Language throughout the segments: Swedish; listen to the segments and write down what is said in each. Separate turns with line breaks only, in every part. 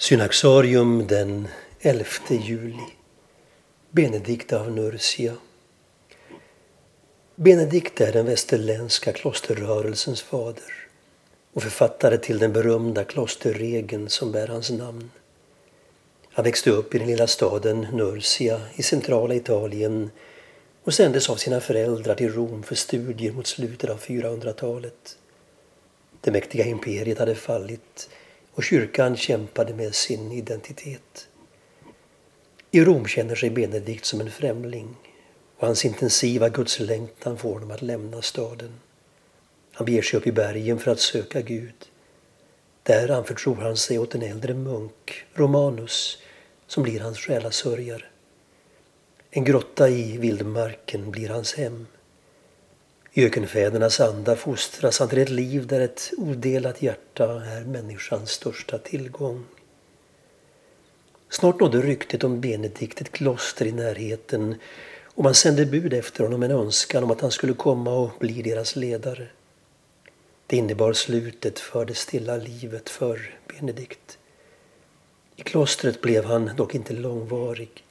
Synaxarium den 11 juli. Benedikt av Nursia. Benedikt är den västerländska klosterrörelsens fader och författare till den berömda klosterregeln som bär hans namn. Han växte upp i den lilla staden Nursia i centrala Italien och sändes av sina föräldrar till Rom för studier mot slutet av 400-talet. Det mäktiga imperiet hade fallit och kyrkan kämpade med sin identitet. I Rom känner sig Benedikt som en främling och hans intensiva gudslängtan får honom att lämna staden. Han beger sig upp i bergen för att söka Gud. Där anförtror han sig åt en äldre munk, Romanus, som blir hans själasörjare. En grotta i vildmarken blir hans hem. I ökenfädernas anda fostras han till ett liv där ett odelat hjärta är människans största tillgång. Snart nådde ryktet om Benedikt ett kloster i närheten och man sände bud efter honom en önskan om att han skulle komma och bli deras ledare. Det innebar slutet för det stilla livet för Benedikt. I klostret blev han dock inte långvarig.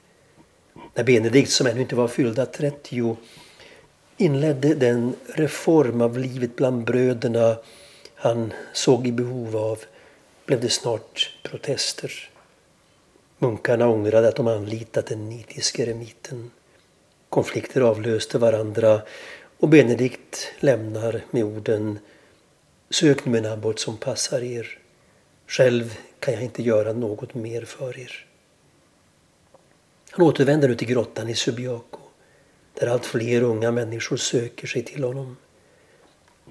När Benedikt, som ännu inte var fyllda 30, inledde den reform av livet bland bröderna han såg i behov av blev det snart protester. Munkarna ångrade att de anlitat den nitiske eremiten. Konflikter avlöste varandra och Benedikt lämnar med orden Sök nu en abbot som passar er. Själv kan jag inte göra något mer för er. Han återvänder nu till grottan i Subiaco där allt fler unga människor söker sig till honom.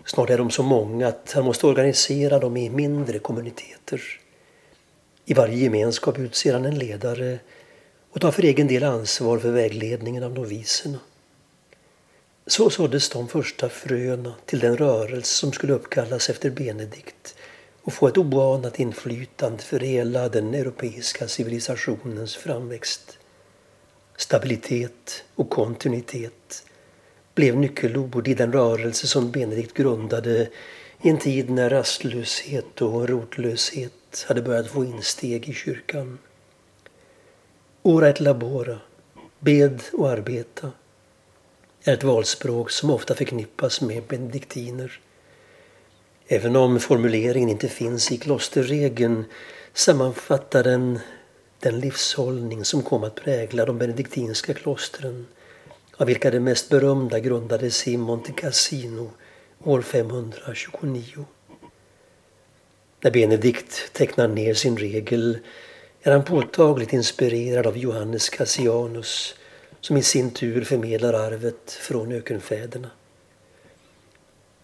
Snart är de så många att han måste organisera dem i mindre kommuniteter. I varje gemenskap utser han en ledare och tar för egen del ansvar för vägledningen av noviserna. Så såddes de första fröna till den rörelse som skulle uppkallas efter Benedikt och få ett oanat inflytande för hela den europeiska civilisationens framväxt. Stabilitet och kontinuitet blev nyckelord i den rörelse som Benedikt grundade i en tid när rastlöshet och rotlöshet hade börjat få insteg i kyrkan. Ora et labora, bed och arbeta, är ett valspråk som ofta förknippas med benediktiner. Även om formuleringen inte finns i klosterregeln sammanfattar den den livshållning som kom att prägla de benediktinska klostren av vilka det mest berömda grundades i Monte Cassino år 529. När Benedikt tecknar ner sin regel är han påtagligt inspirerad av Johannes Cassianus som i sin tur förmedlar arvet från ökenfäderna.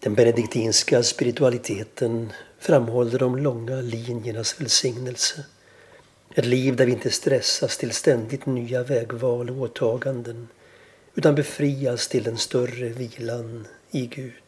Den benediktinska spiritualiteten framhåller de långa linjernas välsignelse ett liv där vi inte stressas till ständigt nya vägval och åtaganden utan befrias till den större vilan i Gud.